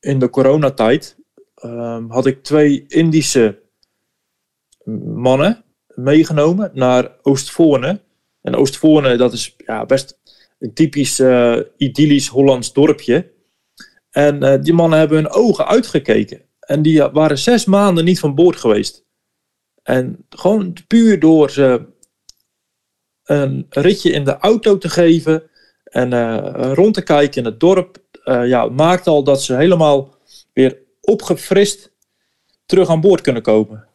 in de coronatijd ehm, had ik twee Indische mannen meegenomen naar Oostvoorne. En Oostvoorne, dat is ja, best een typisch uh, idyllisch Hollands dorpje. En uh, die mannen hebben hun ogen uitgekeken. En die waren zes maanden niet van boord geweest. En gewoon puur door ze een ritje in de auto te geven en uh, rond te kijken in het dorp, ja, maakt al dat ze helemaal weer opgefrist terug aan boord kunnen komen.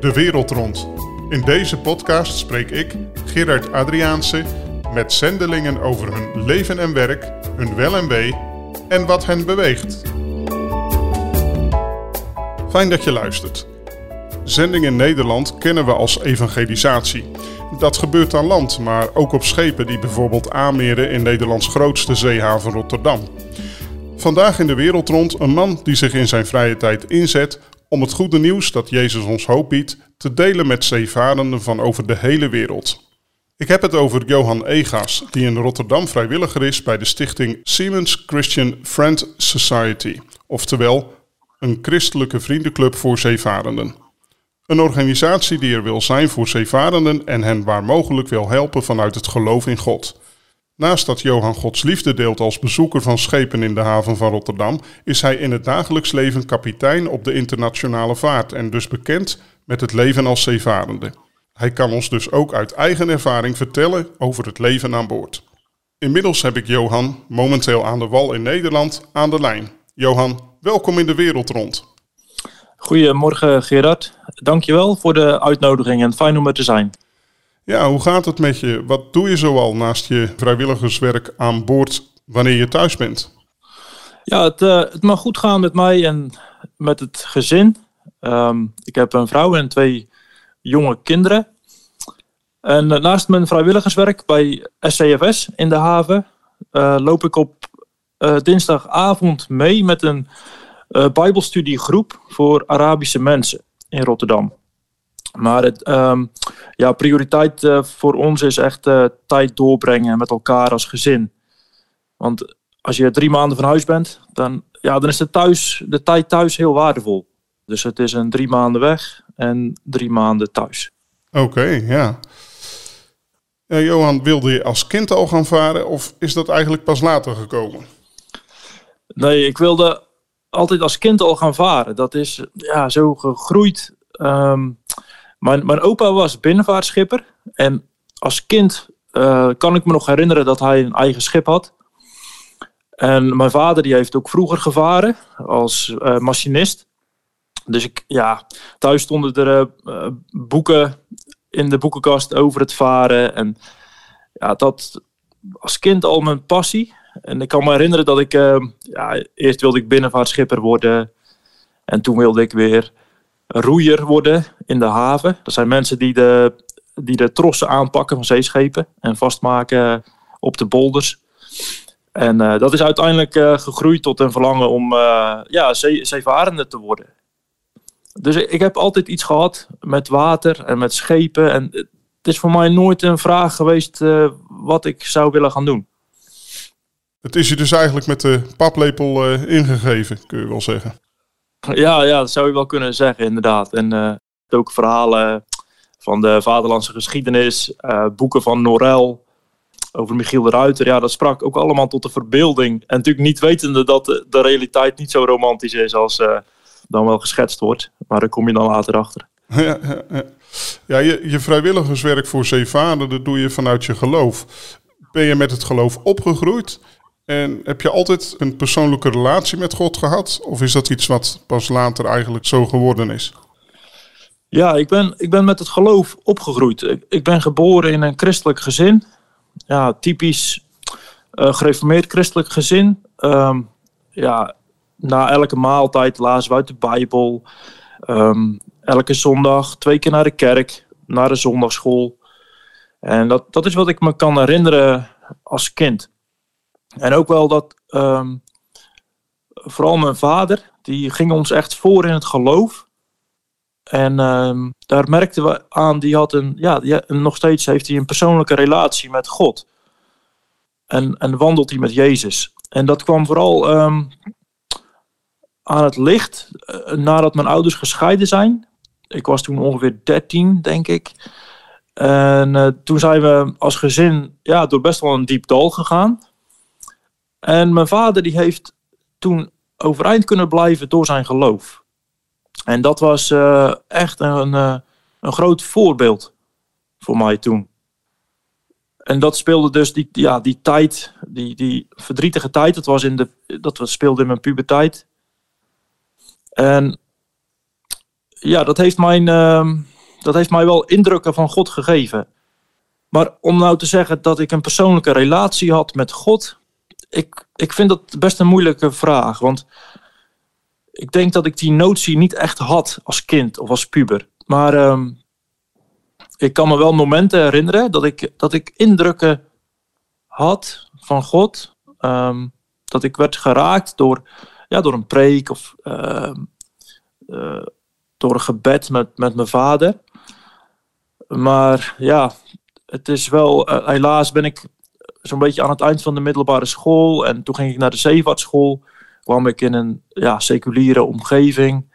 De wereld rond. In deze podcast spreek ik, Gerard Adriaanse, met zendelingen over hun leven en werk, hun wel en wee en wat hen beweegt. Fijn dat je luistert. Zending in Nederland kennen we als evangelisatie. Dat gebeurt aan land, maar ook op schepen die bijvoorbeeld aanmeren in Nederlands grootste zeehaven Rotterdam. Vandaag in de wereld rond een man die zich in zijn vrije tijd inzet om het goede nieuws dat Jezus ons hoop biedt te delen met zeevarenden van over de hele wereld. Ik heb het over Johan Egas, die in Rotterdam vrijwilliger is bij de stichting Siemens Christian Friend Society, oftewel een christelijke vriendenclub voor zeevarenden. Een organisatie die er wil zijn voor zeevarenden en hen waar mogelijk wil helpen vanuit het geloof in God. Naast dat Johan Gods liefde deelt als bezoeker van schepen in de haven van Rotterdam, is hij in het dagelijks leven kapitein op de internationale vaart en dus bekend met het leven als zeevarende. Hij kan ons dus ook uit eigen ervaring vertellen over het leven aan boord. Inmiddels heb ik Johan, momenteel aan de wal in Nederland, aan de lijn. Johan, welkom in de wereld rond. Goedemorgen Gerard, dankjewel voor de uitnodiging en fijn om er te zijn. Ja, hoe gaat het met je? Wat doe je zoal naast je vrijwilligerswerk aan boord wanneer je thuis bent? Ja, het, uh, het mag goed gaan met mij en met het gezin. Ehm, ik heb een vrouw en twee jonge kinderen. En eh, naast mijn vrijwilligerswerk bij SCFS in de haven uh, loop ik op dinsdagavond mee met een Bijbelstudiegroep voor Arabische mensen in Rotterdam. Maar het, um, ja, prioriteit uh, voor ons is echt uh, tijd doorbrengen met elkaar als gezin. Want als je drie maanden van huis bent, dan, ja, dan is de, thuis, de tijd thuis heel waardevol. Dus het is een drie maanden weg en drie maanden thuis. Oké, ja. Uh, Johan, wilde je als kind al gaan varen of is dat eigenlijk pas later gekomen? Nee, ik wilde altijd als kind al gaan varen. Dat is ja, zo gegroeid. Um, mijn, mijn opa was binnenvaartschipper. En als kind uh, kan ik me nog herinneren dat hij een eigen schip had. En mijn vader die heeft ook vroeger gevaren als uh, machinist. Dus ik, ja, thuis stonden er uh, boeken in de boekenkast over het varen. En ja, dat als kind al mijn passie. En ik kan me herinneren dat ik, ja, eerst wilde ik binnenvaartschipper worden. En toen wilde ik weer roeier worden in de haven. Dat zijn mensen die de, die de trossen aanpakken van zeeschepen en vastmaken op de bolders. En uh, dat is uiteindelijk uh, gegroeid tot een verlangen om uh, ja, zee, te worden. Dus ik heb altijd iets gehad met water en met schepen. En het is voor mij nooit een vraag geweest wat ik zou willen gaan doen. Het is je dus eigenlijk met de paplepel ingegeven, kun je wel zeggen. Ja, ja, dat zou je wel kunnen zeggen, inderdaad. En uh, ook verhalen van de vaderlandse geschiedenis, uh, boeken van Norel over Michiel de Ruiter. Ja, dat sprak ook allemaal tot de verbeelding. En natuurlijk niet wetende dat de, de realiteit niet zo romantisch is als dan wel geschetst wordt. Maar daar kom je dan later achter. Ja, ja, ja. ja je, je vrijwilligerswerk voor zeevader, dat doe je vanuit je geloof. Ben je met het geloof opgegroeid? En heb je altijd een persoonlijke relatie met God gehad? Of is dat iets wat pas later eigenlijk zo geworden is? Ja, ik ben, ik ben met het geloof opgegroeid. Ik, ben geboren in een christelijk gezin. Ja, typisch uh, gereformeerd christelijk gezin. Um, ja, na elke maaltijd lazen we uit de Bijbel. Um, elke zondag twee keer naar de kerk, naar de zondagschool. En dat, dat is wat ik me kan herinneren als kind. En ook wel dat um, vooral mijn vader, die ging ons echt voor in het geloof. En um, daar merkten we aan, die had een, ja, nog steeds heeft hij een persoonlijke relatie met God. En, en wandelt hij met Jezus. En dat kwam vooral ehm, aan het licht eh, nadat mijn ouders gescheiden zijn. Ik was toen ongeveer 13, denk ik. En uh, toen zijn we als gezin ja, door best wel een diep dal gegaan. En mijn vader die heeft toen overeind kunnen blijven door zijn geloof. En dat was uh, echt een, uh, een groot voorbeeld voor mij toen. En dat speelde dus die, ja, die tijd, die, die verdrietige tijd, dat, was in de, dat speelde in mijn puberteit. En ja, dat heeft, mijn, uh, dat heeft mij wel indrukken van God gegeven. Maar om nou te zeggen dat ik een persoonlijke relatie had met God, ik, ik vind dat best een moeilijke vraag. Want ik denk dat ik die notie niet echt had als kind of als puber. Maar um, ik kan me wel momenten herinneren dat ik, dat ik indrukken had van God. Um, dat ik werd geraakt door, ja, door een preek of uh, uh, door een gebed met, met mijn vader. Maar ja, het is wel, uh, helaas ben ik zo'n beetje aan het eind van de middelbare school. En toen ging ik naar de zeevaartschool. Kwam ik in een ja, seculiere omgeving.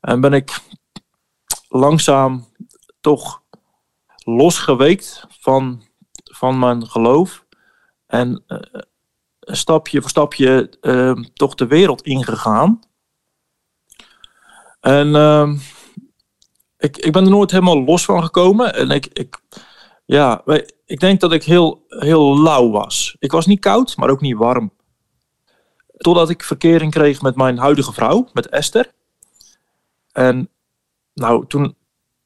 En ben ik langzaam toch losgeweekt van, van mijn geloof. En uh, stapje voor stapje uh, toch de wereld ingegaan. En uh, ik, ik ben er nooit helemaal los van gekomen. En ik, ik, ja, ik denk dat ik heel, heel lauw was. Ik was niet koud, maar ook niet warm. Totdat ik verkering kreeg met mijn huidige vrouw, met Esther. En nou, toen,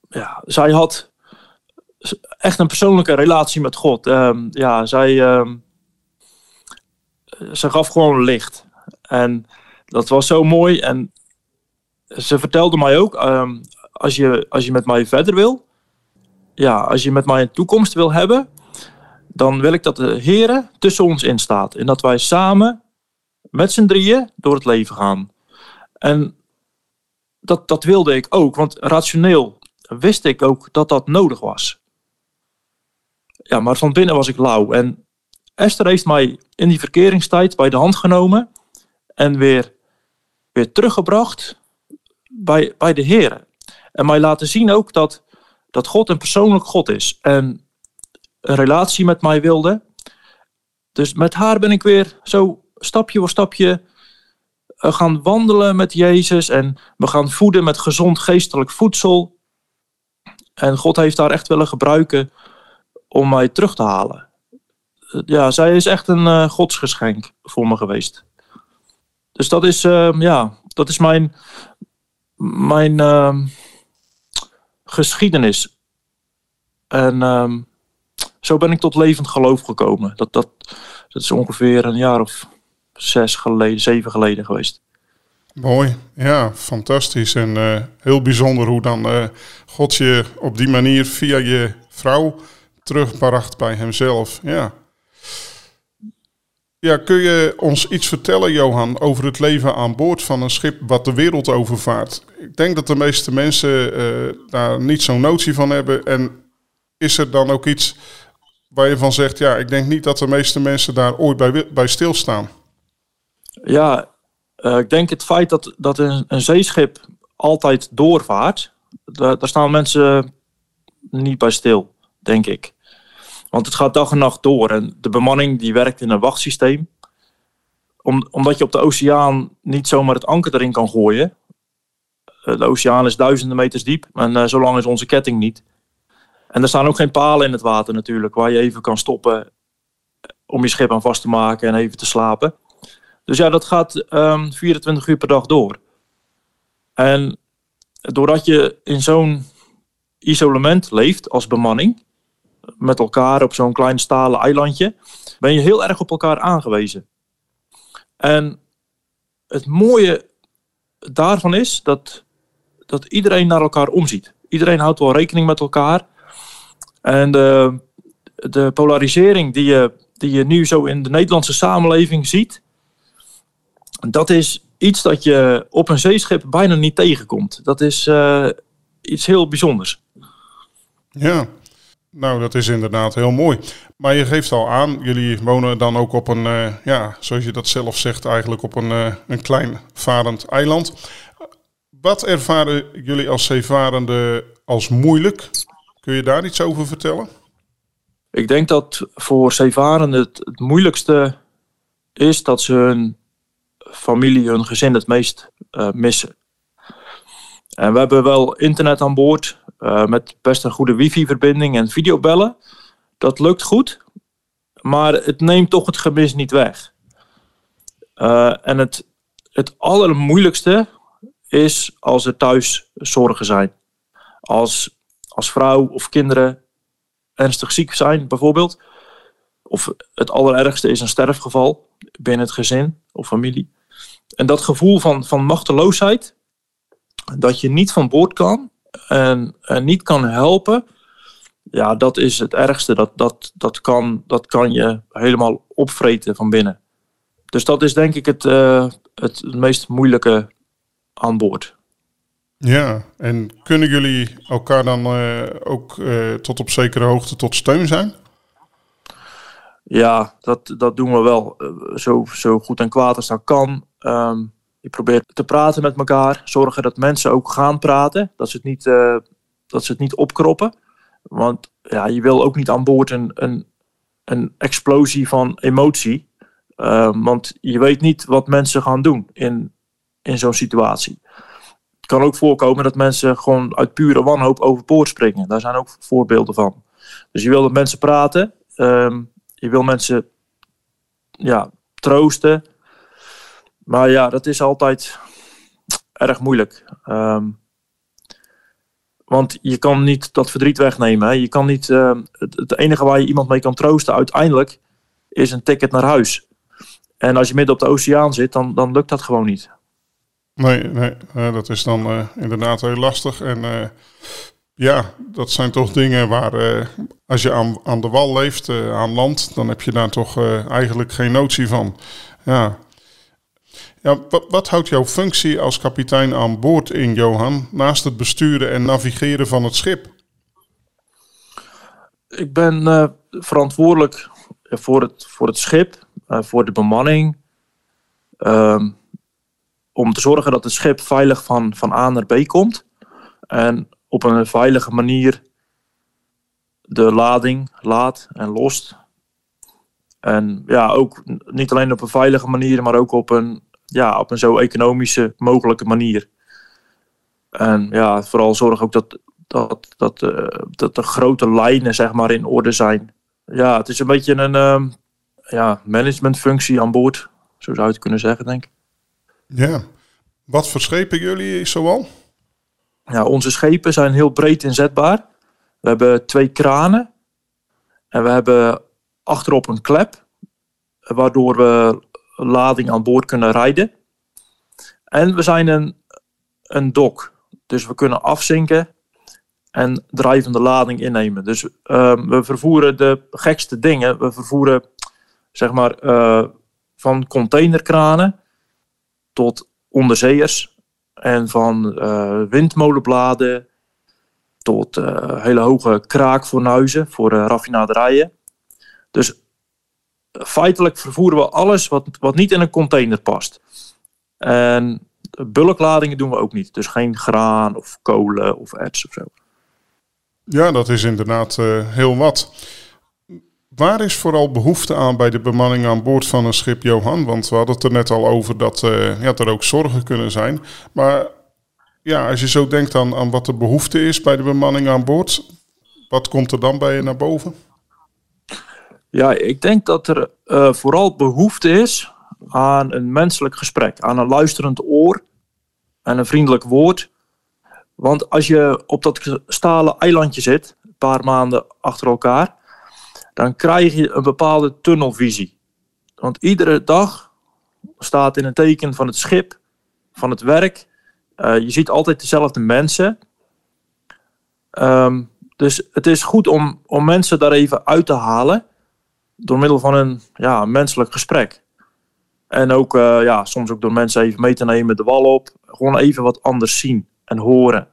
ja, zij had echt een persoonlijke relatie met God. Um, ja, zij, um, ze gaf gewoon licht. En dat was zo mooi. En ze vertelde mij ook, um, als, je, als je met mij verder wil, ja, als je met mij een toekomst wil hebben, dan wil ik dat de Heer tussen ons instaat. En dat wij samen met z'n drieën door het leven gaan. En dat, dat wilde ik ook, want rationeel wist ik ook dat dat nodig was. Ja, maar van binnen was ik lauw. En Esther heeft mij in die verkeringstijd bij de hand genomen en weer, weer teruggebracht bij, bij de Heer. En mij laten zien ook dat, dat God een persoonlijk God is. En een relatie met mij wilde. Dus met haar ben ik weer zo stapje voor stapje eh, gaan wandelen met Jezus. En we gaan voeden met gezond geestelijk voedsel. En God heeft daar echt willen gebruiken om mij terug te halen. Ja, zij is echt een uh, godsgeschenk voor me geweest. Dus dat is, ja, dat is mijn, mijn uh, geschiedenis. En um, zo ben ik tot levend geloof gekomen. Dat, dat, dat is ongeveer een jaar of zes geleden, zeven geleden geweest. Mooi, ja, fantastisch. En uh, heel bijzonder hoe dan uh, God je op die manier via je vrouw terugbracht bij hemzelf. Ja. Ja, kun je ons iets vertellen, Johan, over het leven aan boord van een schip wat de wereld overvaart? Ik denk dat de meeste mensen uh, daar niet zo'n notie van hebben. En is er dan ook iets waar je van zegt, ja, ik denk niet dat de meeste mensen daar ooit bij, bij stilstaan? Ja, uh, ik denk het feit dat, dat een, een zeeschip altijd doorvaart, daar staan mensen niet bij stil, denk ik. Want het gaat dag en nacht door en de bemanning die werkt in een wachtsysteem. Om, omdat je op de oceaan niet zomaar het anker erin kan gooien. Eh, de oceaan is duizenden meters diep en uh, zo lang is onze ketting niet. En er staan ook geen palen in het water natuurlijk, waar je even kan stoppen om je schip aan vast te maken en even te slapen. Dus ja, dat gaat um, ehm, 24 uur per dag door. En doordat je in zo'n isolement leeft als bemanning, met elkaar op zo'n klein stalen eilandje, ben je heel erg op elkaar aangewezen. En het mooie daarvan is dat, dat iedereen naar elkaar omziet. Iedereen houdt wel rekening met elkaar. En de, de polarisering die je, die je nu zo in de Nederlandse samenleving ziet, dat is iets dat je op een zeeschip bijna niet tegenkomt. Dat is uh, iets heel bijzonders. Ja, Nou, dat is inderdaad heel mooi. Maar je geeft al aan, jullie wonen dan ook op een, uh, ja, zoals je dat zelf zegt, eigenlijk op een, uh, een klein varend eiland. Wat ervaren jullie als zeevarenden als moeilijk? Kun je daar iets over vertellen? Ik denk dat voor zeevarenden het, moeilijkste is dat ze hun familie, hun gezin het meest uh, missen. En we hebben wel internet aan boord uh, met best een goede wifi-verbinding en videobellen. Dat lukt goed, maar het neemt toch het gemis niet weg. Uh, en het, het allermoeilijkste is als er thuis zorgen zijn. Als, als vrouw of kinderen ernstig ziek zijn, bijvoorbeeld. Of het allerergste is een sterfgeval binnen het gezin of familie. En dat gevoel van, van machteloosheid, dat je niet van boord kan en, en niet kan helpen, ja, dat is het ergste. Dat, dat, dat, kan, dat kan je helemaal opvreten van binnen. Dus dat is denk ik het, uh, het meest moeilijke aan boord. Ja, en kunnen jullie elkaar dan uh, ook uh, tot op zekere hoogte tot steun zijn? Ja, dat, dat doen we wel zo, zo goed en kwaad als dat kan. Um, je probeert te praten met elkaar, zorgen dat mensen ook gaan praten, dat ze het niet, uh, dat ze het niet opkroppen. Want ja, je wil ook niet aan boord een, een, een explosie van emotie. Uh, want je weet niet wat mensen gaan doen in, in zo'n situatie. Het kan ook voorkomen dat mensen gewoon uit pure wanhoop overboord springen. Daar zijn ook voorbeelden van. Dus je wil dat mensen praten. Uh, je wil mensen ja, troosten. Maar ja, dat is altijd erg moeilijk. Um, want je kan niet dat verdriet wegnemen. Je kan niet, uh, het, enige waar je iemand mee kan troosten uiteindelijk is een ticket naar huis. En als je midden op de oceaan zit, dan, dan lukt dat gewoon niet. Nee, nee uh, dat is dan uh, inderdaad heel lastig. En ja, dat zijn toch dingen waar als je aan, aan de wal leeft, aan land, dan heb je daar toch eigenlijk geen notie van. Ja, ja, wat, houdt jouw functie als kapitein aan boord in, Johan, naast het besturen en navigeren van het schip? Ik ben uh, verantwoordelijk voor het, voor het schip, uh, voor de bemanning. Uh, om te zorgen dat het schip veilig van, van A naar B komt. En op een veilige manier de lading laat en lost. En ja, ook niet alleen op een veilige manier, maar ook op een ja, op een zo economische mogelijke manier. En ja, vooral zorg ook dat, dat, dat, uh, dat de grote lijnen zeg maar in orde zijn. Ja, het is een beetje een uh, ja, managementfunctie aan boord. Zo zou je het kunnen zeggen, denk ik. Ja. Wat voor schepen jullie zoal? Ja, onze schepen zijn heel breed inzetbaar. We hebben twee kranen. En we hebben achterop een klep. Waardoor we lading aan boord kunnen rijden. En we zijn een, een dok. Dus we kunnen afzinken en drijvende lading innemen. Dus uh, we vervoeren de gekste dingen. We vervoeren zeg maar uh, van containerkranen tot onderzeeërs. En van uh, windmolenbladen tot uh, hele hoge kraakfornuizen voor raffinaderijen. Dus feitelijk vervoeren we alles wat, wat niet in een container past. En bulkladingen doen we ook niet. Dus geen graan of kolen of erts of zo. Ja, dat is inderdaad uh, heel wat. Waar is vooral behoefte aan bij de bemanning aan boord van een schip, Johan? Want we hadden het er net al over dat uh, ja, er ook zorgen kunnen zijn. Maar ja, als je zo denkt aan, aan wat de behoefte is bij de bemanning aan boord, wat komt er dan bij je naar boven? Ja, ik denk dat er uh, vooral behoefte is aan een menselijk gesprek, aan een luisterend oor en een vriendelijk woord. Want als je op dat stalen eilandje zit, een paar maanden achter elkaar, dan krijg je een bepaalde tunnelvisie. Want iedere dag staat in een teken van het schip, van het werk. Uh, je ziet altijd dezelfde mensen. Um, dus het is goed om, om mensen daar even uit te halen door middel van een ja, menselijk gesprek. En ook uh, ja, soms ook door mensen even mee te nemen de wal op. Gewoon even wat anders zien en horen.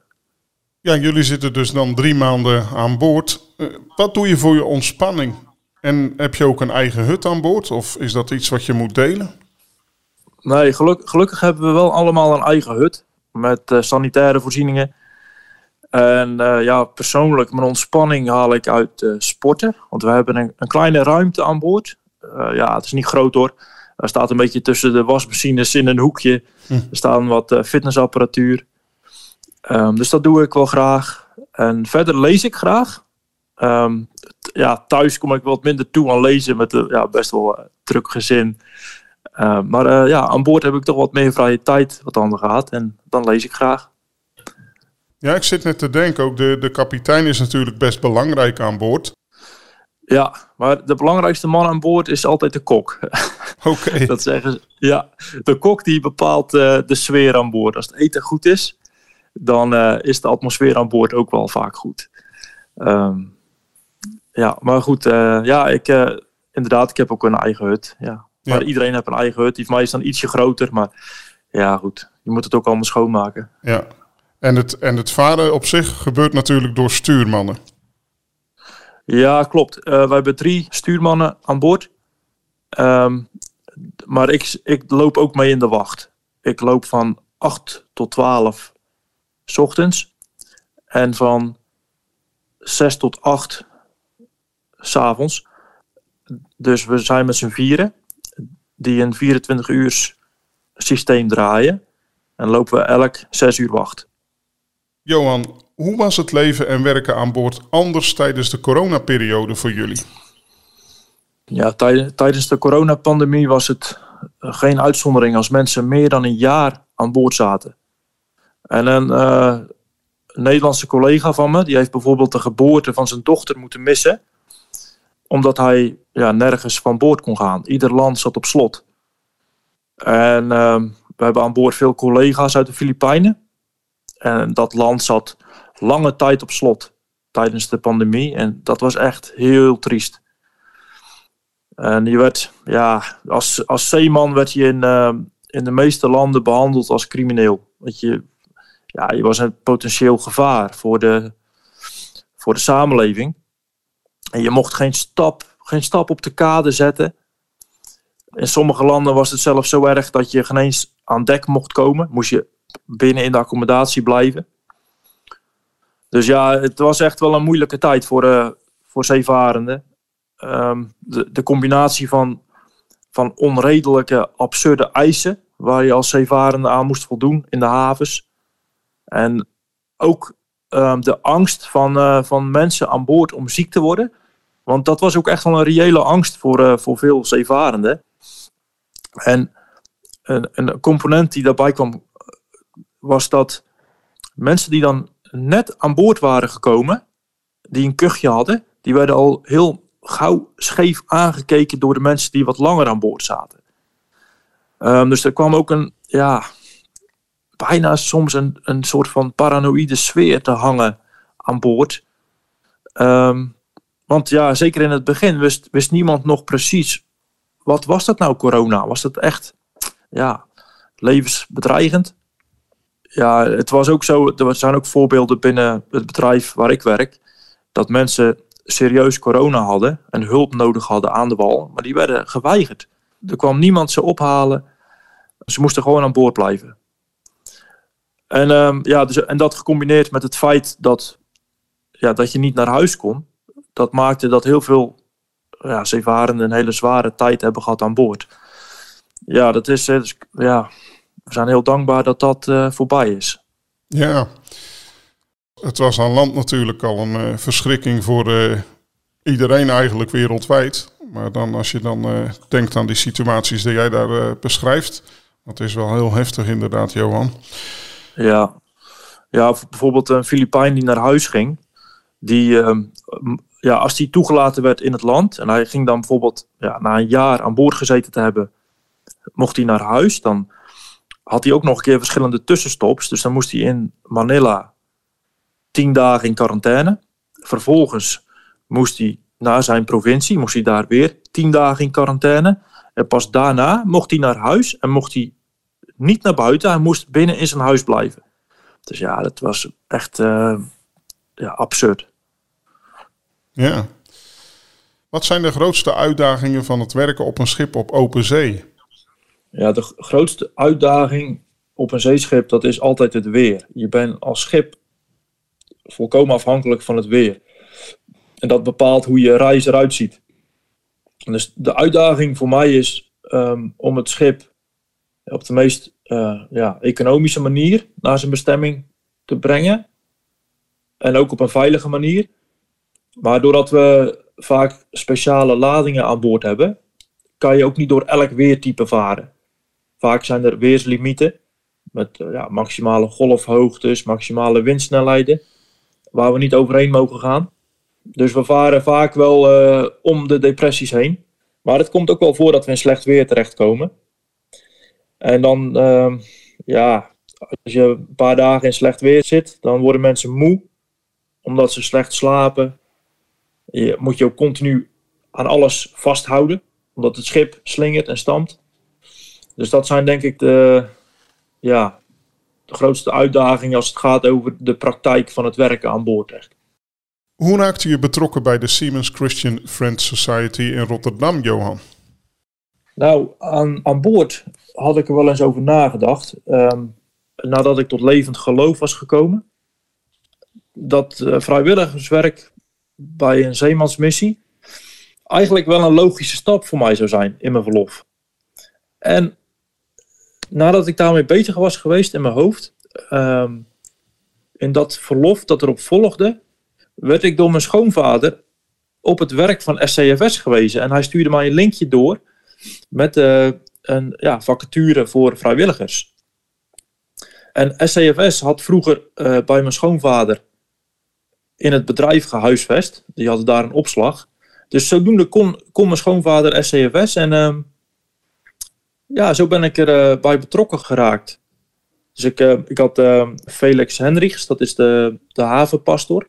Ja, jullie zitten dus dan drie maanden aan boord. wat doe je voor je ontspanning? En heb je ook een eigen hut aan boord? Of is dat iets wat je moet delen? Nee, gelukkig hebben we wel allemaal een eigen hut. Met uh, sanitaire voorzieningen. En uh, ja, persoonlijk, mijn ontspanning haal ik uit uh, sporten. Want we hebben een, een kleine ruimte aan boord. ja, het is niet groot hoor. Er staat een beetje tussen de wasmachines in een hoekje. Hm. Er staan wat fitnessapparatuur. Um, dus dat doe ik wel graag. En verder lees ik graag. Um, ja, thuis kom ik wat minder toe aan lezen met een ja, best wel druk gezin. Uh, maar ja, aan boord heb ik toch wat meer vrije tijd wat dan gaat. En dan lees ik graag. Ja, ik zit net te denken, ook de, de kapitein is natuurlijk best belangrijk aan boord. Ja, maar de belangrijkste man aan boord is altijd de kok. Oké. dat zeggen ze. Ja, de kok die bepaalt uh, de sfeer aan boord. Als het eten goed is, dan is de atmosfeer aan boord ook wel vaak goed. Um, ja, maar goed, ja, ik, inderdaad, ik heb ook een eigen hut. Ja. Maar iedereen heeft een eigen hut. Die van mij is dan ietsje groter. Maar ja, goed. Je moet het ook allemaal schoonmaken. Ja. En het, en het varen op zich gebeurt natuurlijk door stuurmannen. Ja, klopt. Uh, wij hebben drie stuurmannen aan boord. Um, maar ik, ik loop ook mee in de wacht. Ik loop van 8 tot 12 s ochtends. En van 6 tot 8 s avonds. Dus we zijn met z'n vieren die een 24 uur systeem draaien. En lopen we elk 6 uur wacht. Johan, hoe was het leven en werken aan boord anders tijdens de coronaperiode voor jullie? Ja, tijdens de coronapandemie was het eh, geen uitzondering als mensen meer dan een jaar aan boord zaten. En een uh, Nederlandse collega van me, die heeft bijvoorbeeld de geboorte van zijn dochter moeten missen omdat hij ja, nergens van boord kon gaan. Ieder land zat op slot. En uh, we hebben aan boord veel collega's uit de Filipijnen. En dat land zat lange tijd op slot tijdens de pandemie. En dat was echt heel triest. En je werd, ja, als, als zeeman werd je in, uh, in de meeste landen behandeld als crimineel. Want je, ja, je was een potentieel gevaar voor de, voor de samenleving. En je mocht geen stap, geen stap op de kade zetten. In sommige landen was het zelfs zo erg dat je geen eens aan dek mocht komen. Moest je binnen in de accommodatie blijven. Dus ja, het was echt wel een moeilijke tijd voor, uh, voor zeevarenden. Um, de, de combinatie van, van onredelijke, absurde eisen... waar je als zeevarende aan moest voldoen in de havens. En ook um, de angst van, uh, van mensen aan boord om ziek te worden... Want dat was ook echt wel een reële angst voor, uh, voor veel zeevarenden. En een, een component die daarbij kwam, was dat mensen die dan net aan boord waren gekomen, die een kuchje hadden, die werden al heel gauw scheef aangekeken door de mensen die wat langer aan boord zaten. Um, dus er kwam ook een, ja, bijna soms een, een soort van paranoïde sfeer te hangen aan boord. Um, want ja, zeker in het begin wist, wist niemand nog precies. Wat was dat nou, corona? Was dat echt ja, levensbedreigend? Ja, het was ook zo. Er zijn ook voorbeelden binnen het bedrijf waar ik werk. Dat mensen serieus corona hadden en hulp nodig hadden aan de wal. Maar die werden geweigerd. Er kwam niemand ze ophalen. Ze moesten gewoon aan boord blijven. En, um, ja, dus, en dat gecombineerd met het feit dat, ja, dat je niet naar huis kon dat maakte dat heel veel ja, zeevarenden een hele zware tijd hebben gehad aan boord. Ja, dat is, dus, ja we zijn heel dankbaar dat dat uh, voorbij is. Ja, het was aan land natuurlijk al een uh, verschrikking voor uh, iedereen eigenlijk wereldwijd. Maar dan als je dan denkt aan die situaties die jij daar beschrijft, dat is wel heel heftig inderdaad, Johan. Ja, ja bijvoorbeeld een Filipijn die naar huis ging, die ja, als hij toegelaten werd in het land en hij ging dan bijvoorbeeld ja, na een jaar aan boord gezeten te hebben, mocht hij naar huis, dan had hij ook nog een keer verschillende tussenstops. Dus dan moest hij in Manila tien dagen in quarantaine. Vervolgens moest hij naar zijn provincie, moest hij daar weer tien dagen in quarantaine. En pas daarna mocht hij naar huis en mocht hij niet naar buiten. Hij moest binnen in zijn huis blijven. Dus ja, dat was echt uh, ja, absurd. Ja. Wat zijn de grootste uitdagingen van het werken op een schip op open zee? Ja, de grootste uitdaging op een zeeschip, dat is altijd het weer. Je bent als schip volkomen afhankelijk van het weer. En dat bepaalt hoe je reis eruit ziet. Dus de uitdaging voor mij is ehm, om het schip op de meest uh, ja, economische manier naar zijn bestemming te brengen. En ook op een veilige manier. Maar doordat we vaak speciale ladingen aan boord hebben, kan je ook niet door elk weertype varen. Vaak zijn er weerslimieten met uh, ja, maximale golfhoogtes, maximale windsnelheden, waar we niet overheen mogen gaan. Dus we varen vaak wel uh, om de depressies heen. Maar het komt ook wel voor dat we in slecht weer terechtkomen. En dan, uh, ja, als je een paar dagen in slecht weer zit, dan worden mensen moe, omdat ze slecht slapen. Je moet je ook continu aan alles vasthouden, omdat het schip slingert en stampt. Dus dat zijn denk ik de, ja, de grootste uitdagingen als het gaat over de praktijk van het werken aan boord. Echt. Hoe raakte je betrokken bij de Siemens Christian Friends Society in Rotterdam, Johan? Nou, aan, aan boord had ik er wel eens over nagedacht. Um, nadat ik tot levend geloof was gekomen. Dat uh, vrijwilligerswerk bij een zeemansmissie eigenlijk wel een logische stap voor mij zou zijn in mijn verlof. En nadat ik daarmee bezig was geweest in mijn hoofd, um, in dat verlof dat erop volgde, werd ik door mijn schoonvader op het werk van SCFS gewezen. En hij stuurde mij een linkje door met uh, een ja, vacature voor vrijwilligers. En SCFS had vroeger uh, bij mijn schoonvader in het bedrijf gehuisvest. Die hadden daar een opslag. Dus zodoende kon, kon mijn schoonvader SCFS. En uh, ja, zo ben ik erbij uh, bij betrokken geraakt. Dus ik, uh, ik had Felix Hendrichs, dat is de, de havenpastor.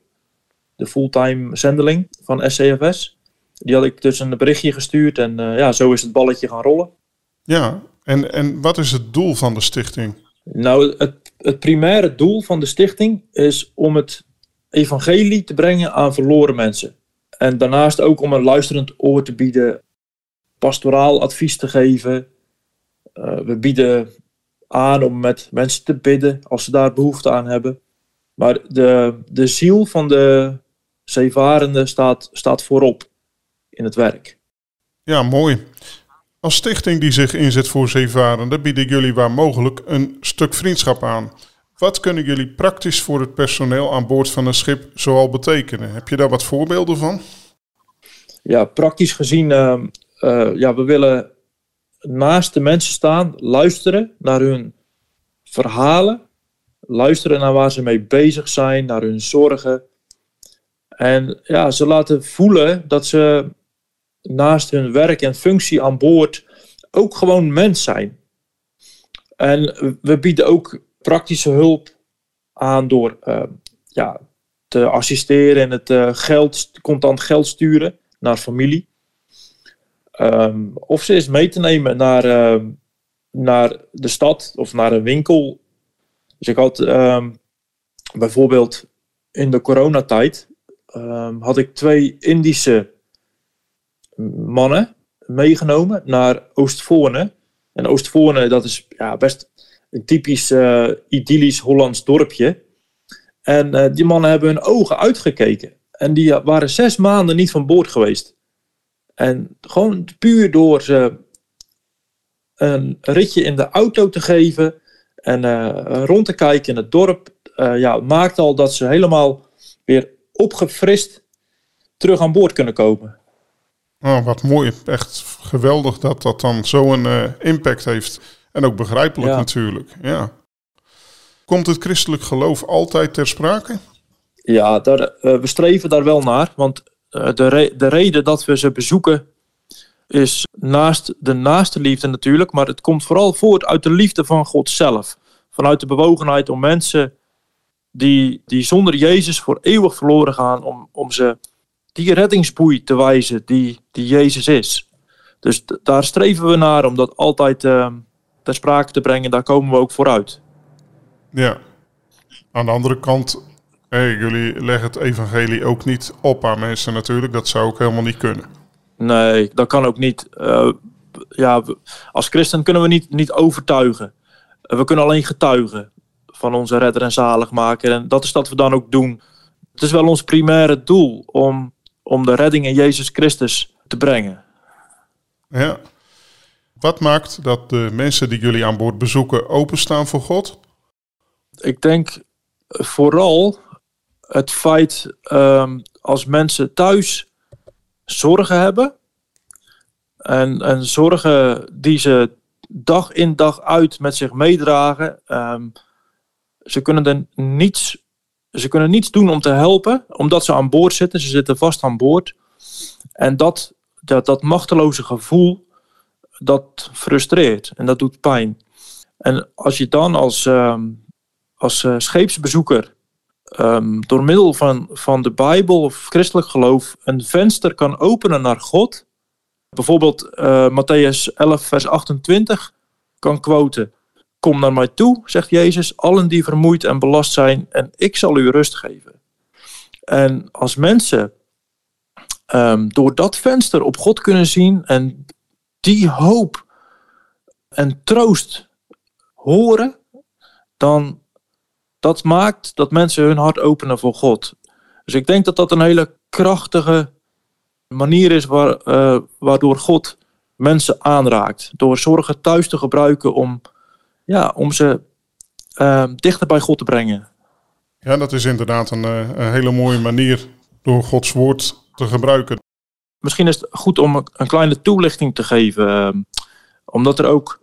De fulltime zendeling van SCFS. Die had ik dus een berichtje gestuurd en ja, zo is het balletje gaan rollen. Ja, en, en wat is het doel van de stichting? Nou, het, het primaire doel van de stichting is om het evangelie te brengen aan verloren mensen. En daarnaast ook om een luisterend oor te bieden, pastoraal advies te geven. Uh, we bieden aan om met mensen te bidden als ze daar behoefte aan hebben. Maar de, de ziel van de zeevarende staat, staat voorop in het werk. Ja, mooi. Als stichting die zich inzet voor zeevarenden bieden jullie waar mogelijk een stuk vriendschap aan. Wat kunnen jullie praktisch voor het personeel aan boord van een schip zoal betekenen? Heb je daar wat voorbeelden van? Ja, praktisch gezien, uh, uh, ja, we willen naast de mensen staan, luisteren naar hun verhalen, luisteren naar waar ze mee bezig zijn, naar hun zorgen. En ja, ze laten voelen dat ze naast hun werk en functie aan boord ook gewoon mens zijn. En we bieden ook praktische hulp aan door uh, ja, te assisteren in het uh, geld, contant geld sturen naar familie. Um, of ze is mee te nemen naar, uh, naar de stad of naar een winkel. Dus ik had um, bijvoorbeeld in de coronatijd had ik twee Indische mannen meegenomen naar Oostvoorne. En Oostvoorne, dat is ja, best een typisch uh, idyllisch Hollands dorpje. En uh, die mannen hebben hun ogen uitgekeken. En die waren zes maanden niet van boord geweest. En gewoon puur door ze een ritje in de auto te geven en uh, rond te kijken in het dorp, ja, maakt al dat ze helemaal weer opgefrist terug aan boord kunnen komen. Oh, wat mooi. Echt geweldig dat dat dan zo'n uh, impact heeft. En ook begrijpelijk ja. natuurlijk. Ja. Komt het christelijk geloof altijd ter sprake? Ja, daar, we streven daar wel naar. Want de, re de reden dat we ze bezoeken is naast de naaste liefde natuurlijk. Maar het komt vooral voort uit de liefde van God zelf. Vanuit de bewogenheid om mensen die, die zonder Jezus voor eeuwig verloren gaan, om, om ze die reddingsboei te wijzen die, die Jezus is. Dus daar streven we naar om dat altijd uh, ter sprake te brengen. Daar komen we ook vooruit. Ja. Aan de andere kant Hey, jullie leggen het evangelie ook niet op aan mensen natuurlijk. Dat zou ook helemaal niet kunnen. Nee, dat kan ook niet. Uh, ja, als christen kunnen we niet, niet overtuigen. we kunnen alleen getuigen van onze redder en zaligmaker. En dat is wat we dan ook doen. Het is wel ons primaire doel om, om de redding in Jezus Christus te brengen. Ja. Wat maakt dat de mensen die jullie aan boord bezoeken openstaan voor God? Ik denk vooral het feit um, als mensen thuis zorgen hebben. En, en zorgen die ze dag in dag uit met zich meedragen. Um, ze kunnen er niets, ze kunnen niets doen om te helpen, omdat ze aan boord zitten. Ze zitten vast aan boord. En dat, dat, dat machteloze gevoel, dat frustreert en dat doet pijn. En als je dan als, um, als uh, scheepsbezoeker um, door middel van, van de Bijbel of christelijk geloof een venster kan openen naar God, bijvoorbeeld uh, Matthäus 11, vers 28 kan quoten. Kom naar mij toe, zegt Jezus, allen die vermoeid en belast zijn, en ik zal u rust geven. En als mensen um, door dat venster op God kunnen zien en die hoop en troost horen, dan dat maakt dat mensen hun hart openen voor God. Dus ik denk dat dat een hele krachtige manier is waar, uh, waardoor God mensen aanraakt. Door zorgen thuis te gebruiken om, ja, om ze uh, dichter bij God te brengen. Ja, dat is inderdaad een, eh, een, hele mooie manier door Gods woord te gebruiken. Misschien is het goed om een kleine toelichting te geven. Ehm, omdat er ook.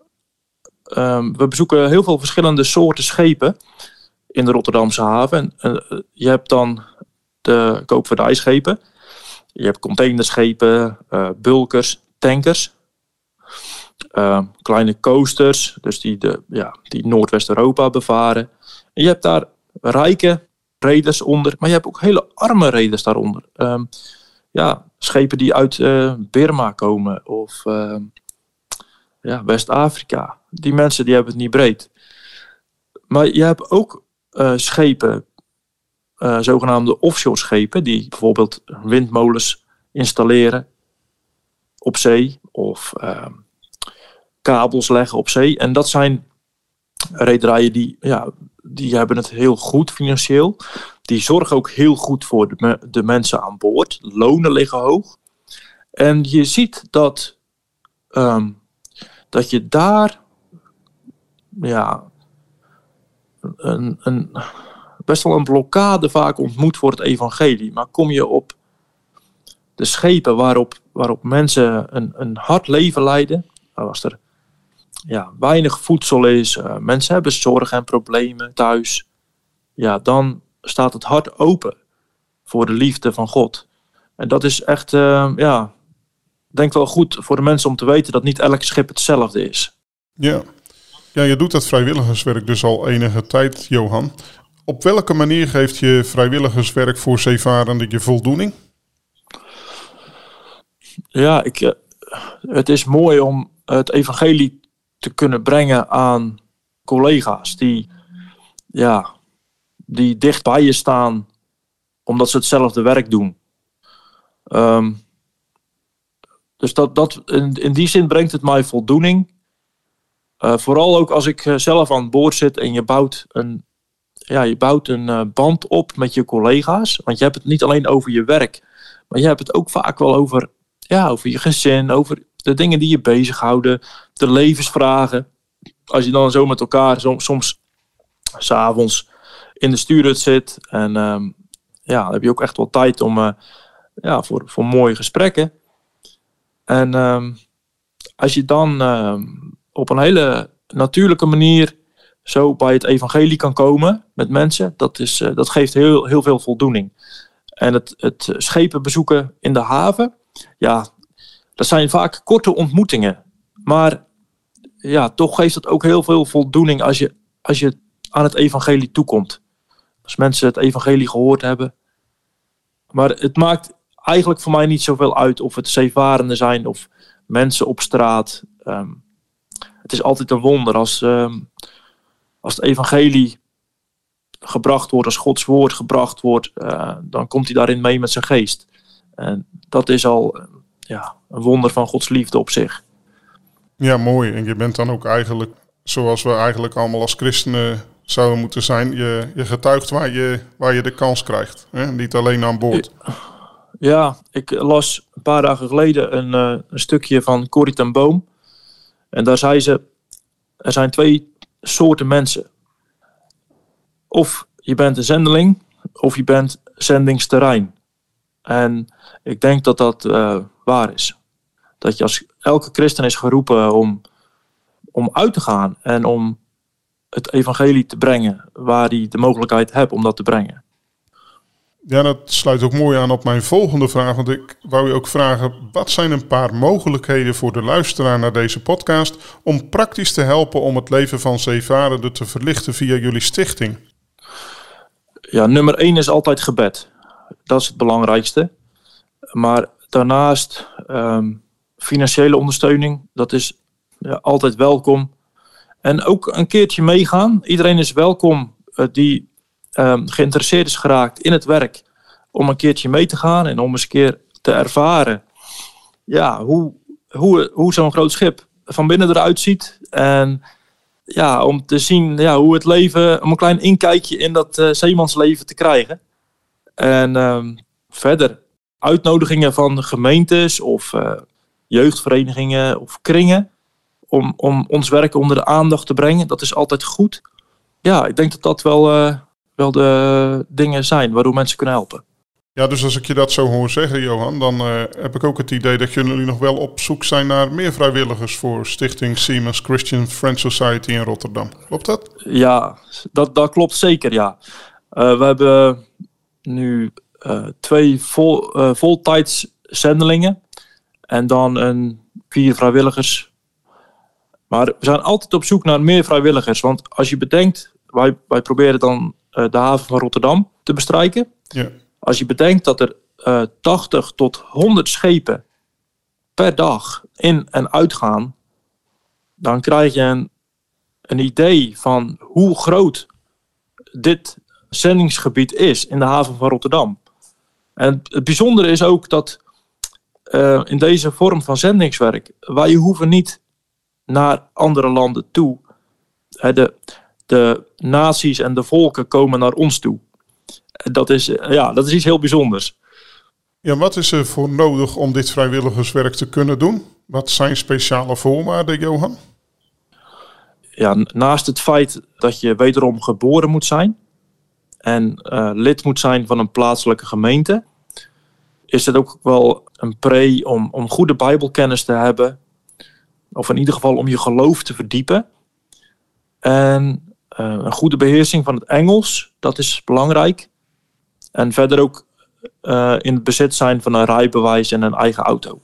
Um, we bezoeken heel veel verschillende soorten schepen in de Rotterdamse haven. En, uh, je hebt dan de koopvaardijschepen. Je hebt containerschepen, uh, bulkers, tankers. Uh, kleine coasters, dus die, de, ja, die Noordwest-Europa bevaren. En je hebt daar rijke reders onder, maar je hebt ook hele arme reders daaronder. Um, ja, schepen die uit uh, Burma komen of uh, ja, West-Afrika. Die mensen die hebben het niet breed. Maar je hebt ook uh, schepen, zogenaamde offshore schepen, die bijvoorbeeld windmolens installeren op zee of ehm, kabels leggen op zee. En dat zijn rederijen die, ja, die hebben het heel goed financieel. Die zorgen ook heel goed voor de, de mensen aan boord. Lonen liggen hoog. En je ziet dat, um, dat je daar ja, een, een, best wel een blokkade vaak ontmoet voor het evangelie. Maar kom je op de schepen waarop, waarop mensen een, een hard leven leiden, als er ja, weinig voedsel is, uh, mensen hebben zorgen en problemen thuis, ja, dan staat het hart open voor de liefde van God. En dat is echt, uh, ja, denk wel goed voor de mensen om te weten dat niet elk schip hetzelfde is. Ja. Ja, je doet dat vrijwilligerswerk dus al enige tijd, Johan. Op welke manier geeft je vrijwilligerswerk voor zeevarenden je voldoening? Ja, ik, uh, het is mooi om het evangelie te kunnen brengen aan collega's die, ja, die dicht bij je staan omdat ze hetzelfde werk doen. Um, dus dat, dat, in, in die zin brengt het mij voldoening. Uh, vooral ook als ik zelf aan boord zit en je bouwt een, ja, je bouwt een uh, band op met je collega's. Want je hebt het niet alleen over je werk, maar je hebt het ook vaak wel over, ja, over je gezin, over de dingen die je bezighouden, de levensvragen. Als je dan zo met elkaar soms, soms s'avonds in de stuurhut zit. En um, ja, dan heb je ook echt wel tijd om, ja, voor, voor mooie gesprekken. En um, als je dan um, op een hele natuurlijke manier zo bij het evangelie kan komen met mensen, dat, is, uh, dat geeft heel, heel veel voldoening. En het, het schepen bezoeken in de haven, ja, dat zijn vaak korte ontmoetingen. Maar ja, toch geeft het ook heel veel voldoening als je, als je aan het evangelie toekomt. Als mensen het evangelie gehoord hebben. Maar het maakt eigenlijk voor mij niet zoveel uit of het zeevarenden zijn of mensen op straat. Um, het is altijd een wonder als, um, als het evangelie gebracht wordt, als Gods woord gebracht wordt, dan komt hij daarin mee met zijn geest. En dat is al ja, een wonder van Gods liefde op zich. Ja, mooi. En je bent dan ook eigenlijk, zoals we eigenlijk allemaal als christenen zouden moeten zijn, je, je getuigt waar je, waar je de kans krijgt. Hè? Niet alleen aan boord. Ja, ik las een paar dagen geleden een, uh, een stukje van Corrie ten Boom. En daar zei ze, er zijn twee soorten mensen. Of je bent een zendeling, of je bent zendingsterrein. En ik denk dat dat uh, waar is. Dat je als elke christen is geroepen om, om uit te gaan en om het evangelie te brengen waar hij de mogelijkheid hebt om dat te brengen. Ja, dat sluit ook mooi aan op mijn volgende vraag. Want ik wou je ook vragen: wat zijn een paar mogelijkheden voor de luisteraar naar deze podcast om praktisch te helpen om het leven van zeevarenden te verlichten via jullie stichting? Ja, nummer één is altijd gebed. Dat is het belangrijkste. Maar daarnaast um, financiële ondersteuning, dat is ja, altijd welkom. En ook een keertje meegaan. Iedereen is welkom uh, die um, geïnteresseerd is geraakt in het werk. Om een keertje mee te gaan en om eens een keer te ervaren ja, hoe, hoe, hoe zo'n groot schip van binnen eruit ziet. En ja, om te zien ja, hoe het leven, om een klein inkijkje in dat uh, zeemansleven te krijgen. En um, verder uitnodigingen van gemeentes of uh, jeugdverenigingen of kringen. Om, om ons werk onder de aandacht te brengen. Dat is altijd goed. Ja, ik denk dat dat wel, uh, wel de dingen zijn waardoor mensen kunnen helpen. Ja, dus als ik je dat zo hoor zeggen, Johan, dan uh, heb ik ook het idee dat jullie nog wel op zoek zijn naar meer vrijwilligers voor Stichting Siemens Christian Friend Society in Rotterdam. Klopt dat? Ja, dat, dat klopt zeker, ja. Uh, we hebben nu uh, twee vol, voltijds zendelingen en dan een vier vrijwilligers. Maar we zijn altijd op zoek naar meer vrijwilligers, want als je bedenkt, wij, wij proberen dan de haven van Rotterdam te bestrijken. Ja. Als je bedenkt dat er uh, 80 tot 100 schepen per dag in en uitgaan, dan krijg je een, een idee van hoe groot dit zendingsgebied is in de haven van Rotterdam. En het bijzondere is ook dat uh, in deze vorm van zendingswerk, wij hoeven niet naar andere landen toe. De, de naties en de volken komen naar ons toe dat is, ja, dat is iets heel bijzonders. Ja, wat is er voor nodig om dit vrijwilligerswerk te kunnen doen? Wat zijn speciale voorwaarden, Johan? Ja, naast het feit dat je wederom geboren moet zijn en uh, lid moet zijn van een plaatselijke gemeente, is het ook wel een pre om, om goede Bijbelkennis te hebben, of in ieder geval om je geloof te verdiepen. En een goede beheersing van het Engels, dat is belangrijk. En verder ook uh, in het bezit zijn van een rijbewijs en een eigen auto.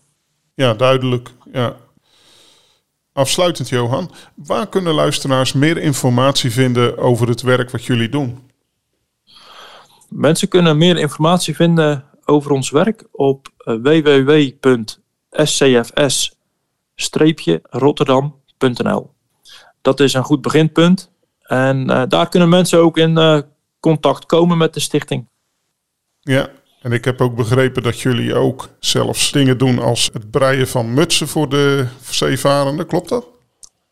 Ja, duidelijk. Ja. Afsluitend, Johan. Waar kunnen luisteraars meer informatie vinden over het werk wat jullie doen? Mensen kunnen meer informatie vinden over ons werk op uh, www.scfs-rotterdam.nl. Dat is een goed beginpunt. En uh, daar kunnen mensen ook in uh, contact komen met de stichting. Ja, en ik heb ook begrepen dat jullie ook zelfs dingen doen als het breien van mutsen voor de zeevarenden. Klopt dat?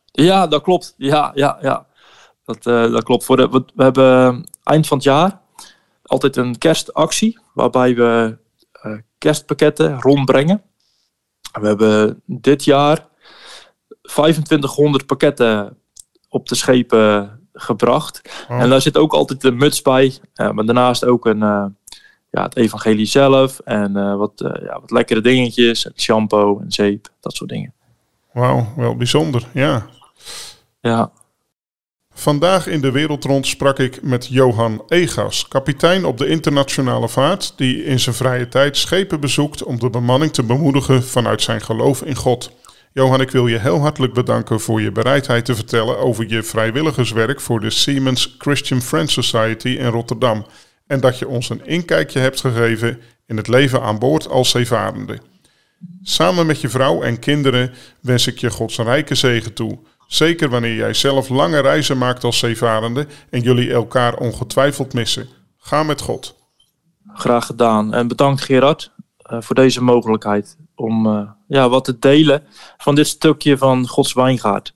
Ja, dat klopt. Ja, ja, ja. Dat, uh, dat klopt. Voor de, we, we, hebben eind van het jaar altijd een kerstactie waarbij we kerstpakketten rondbrengen. We hebben dit jaar 2500 pakketten op de schepen gebracht. Oh. En daar zit ook altijd een muts bij. Uh, maar daarnaast ook een, uh, ja, het evangelie zelf. En uh, wat, ja, wat lekkere dingetjes. Shampoo en zeep. Dat soort dingen. Wauw, wel bijzonder. Ja. Ja. Vandaag in de Wereldrond sprak ik met Johan Egas, kapitein op de internationale vaart, die in zijn vrije tijd schepen bezoekt om de bemanning te bemoedigen vanuit zijn geloof in God. Johan, ik wil je heel hartelijk bedanken voor je bereidheid te vertellen over je vrijwilligerswerk voor de Siemens Christian Friends Society in Rotterdam. En dat je ons een inkijkje hebt gegeven in het leven aan boord als zeevarende. Samen met je vrouw en kinderen wens ik je Gods rijke zegen toe, Zeker wanneer jij zelf lange reizen maakt als zeevarende en jullie elkaar ongetwijfeld missen. Ga met God. Graag gedaan. En bedankt Gerard uh, voor deze mogelijkheid om uh, ja, wat te delen van dit stukje van Gods wijngaard.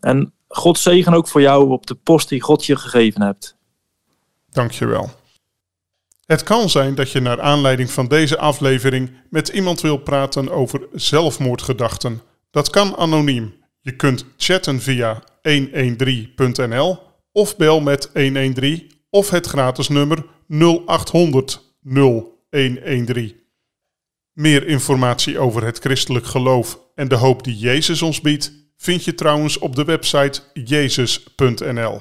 En God zegen ook voor jou op de post die God je gegeven hebt. Dankjewel. Het kan zijn dat je naar aanleiding van deze aflevering met iemand wil praten over zelfmoordgedachten. Dat kan anoniem. Je kunt chatten via 113.nl of bel met 113 of het gratis nummer 0800 0113. Meer informatie over het christelijk geloof en de hoop die Jezus ons biedt vind je trouwens op de website jezus.nl.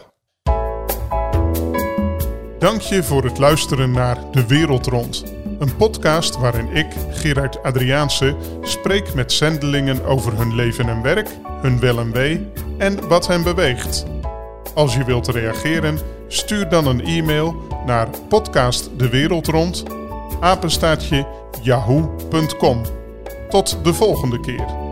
Dank je voor het luisteren naar De Wereld Rond. Een podcast waarin ik, Gerard Adriaanse, spreek met zendelingen over hun leven en werk, hun wel en wee en wat hen beweegt. Als je wilt reageren, stuur dan een e-mail naar podcastdewereldrond, apenstaatje yahoo.com. Tot de volgende keer.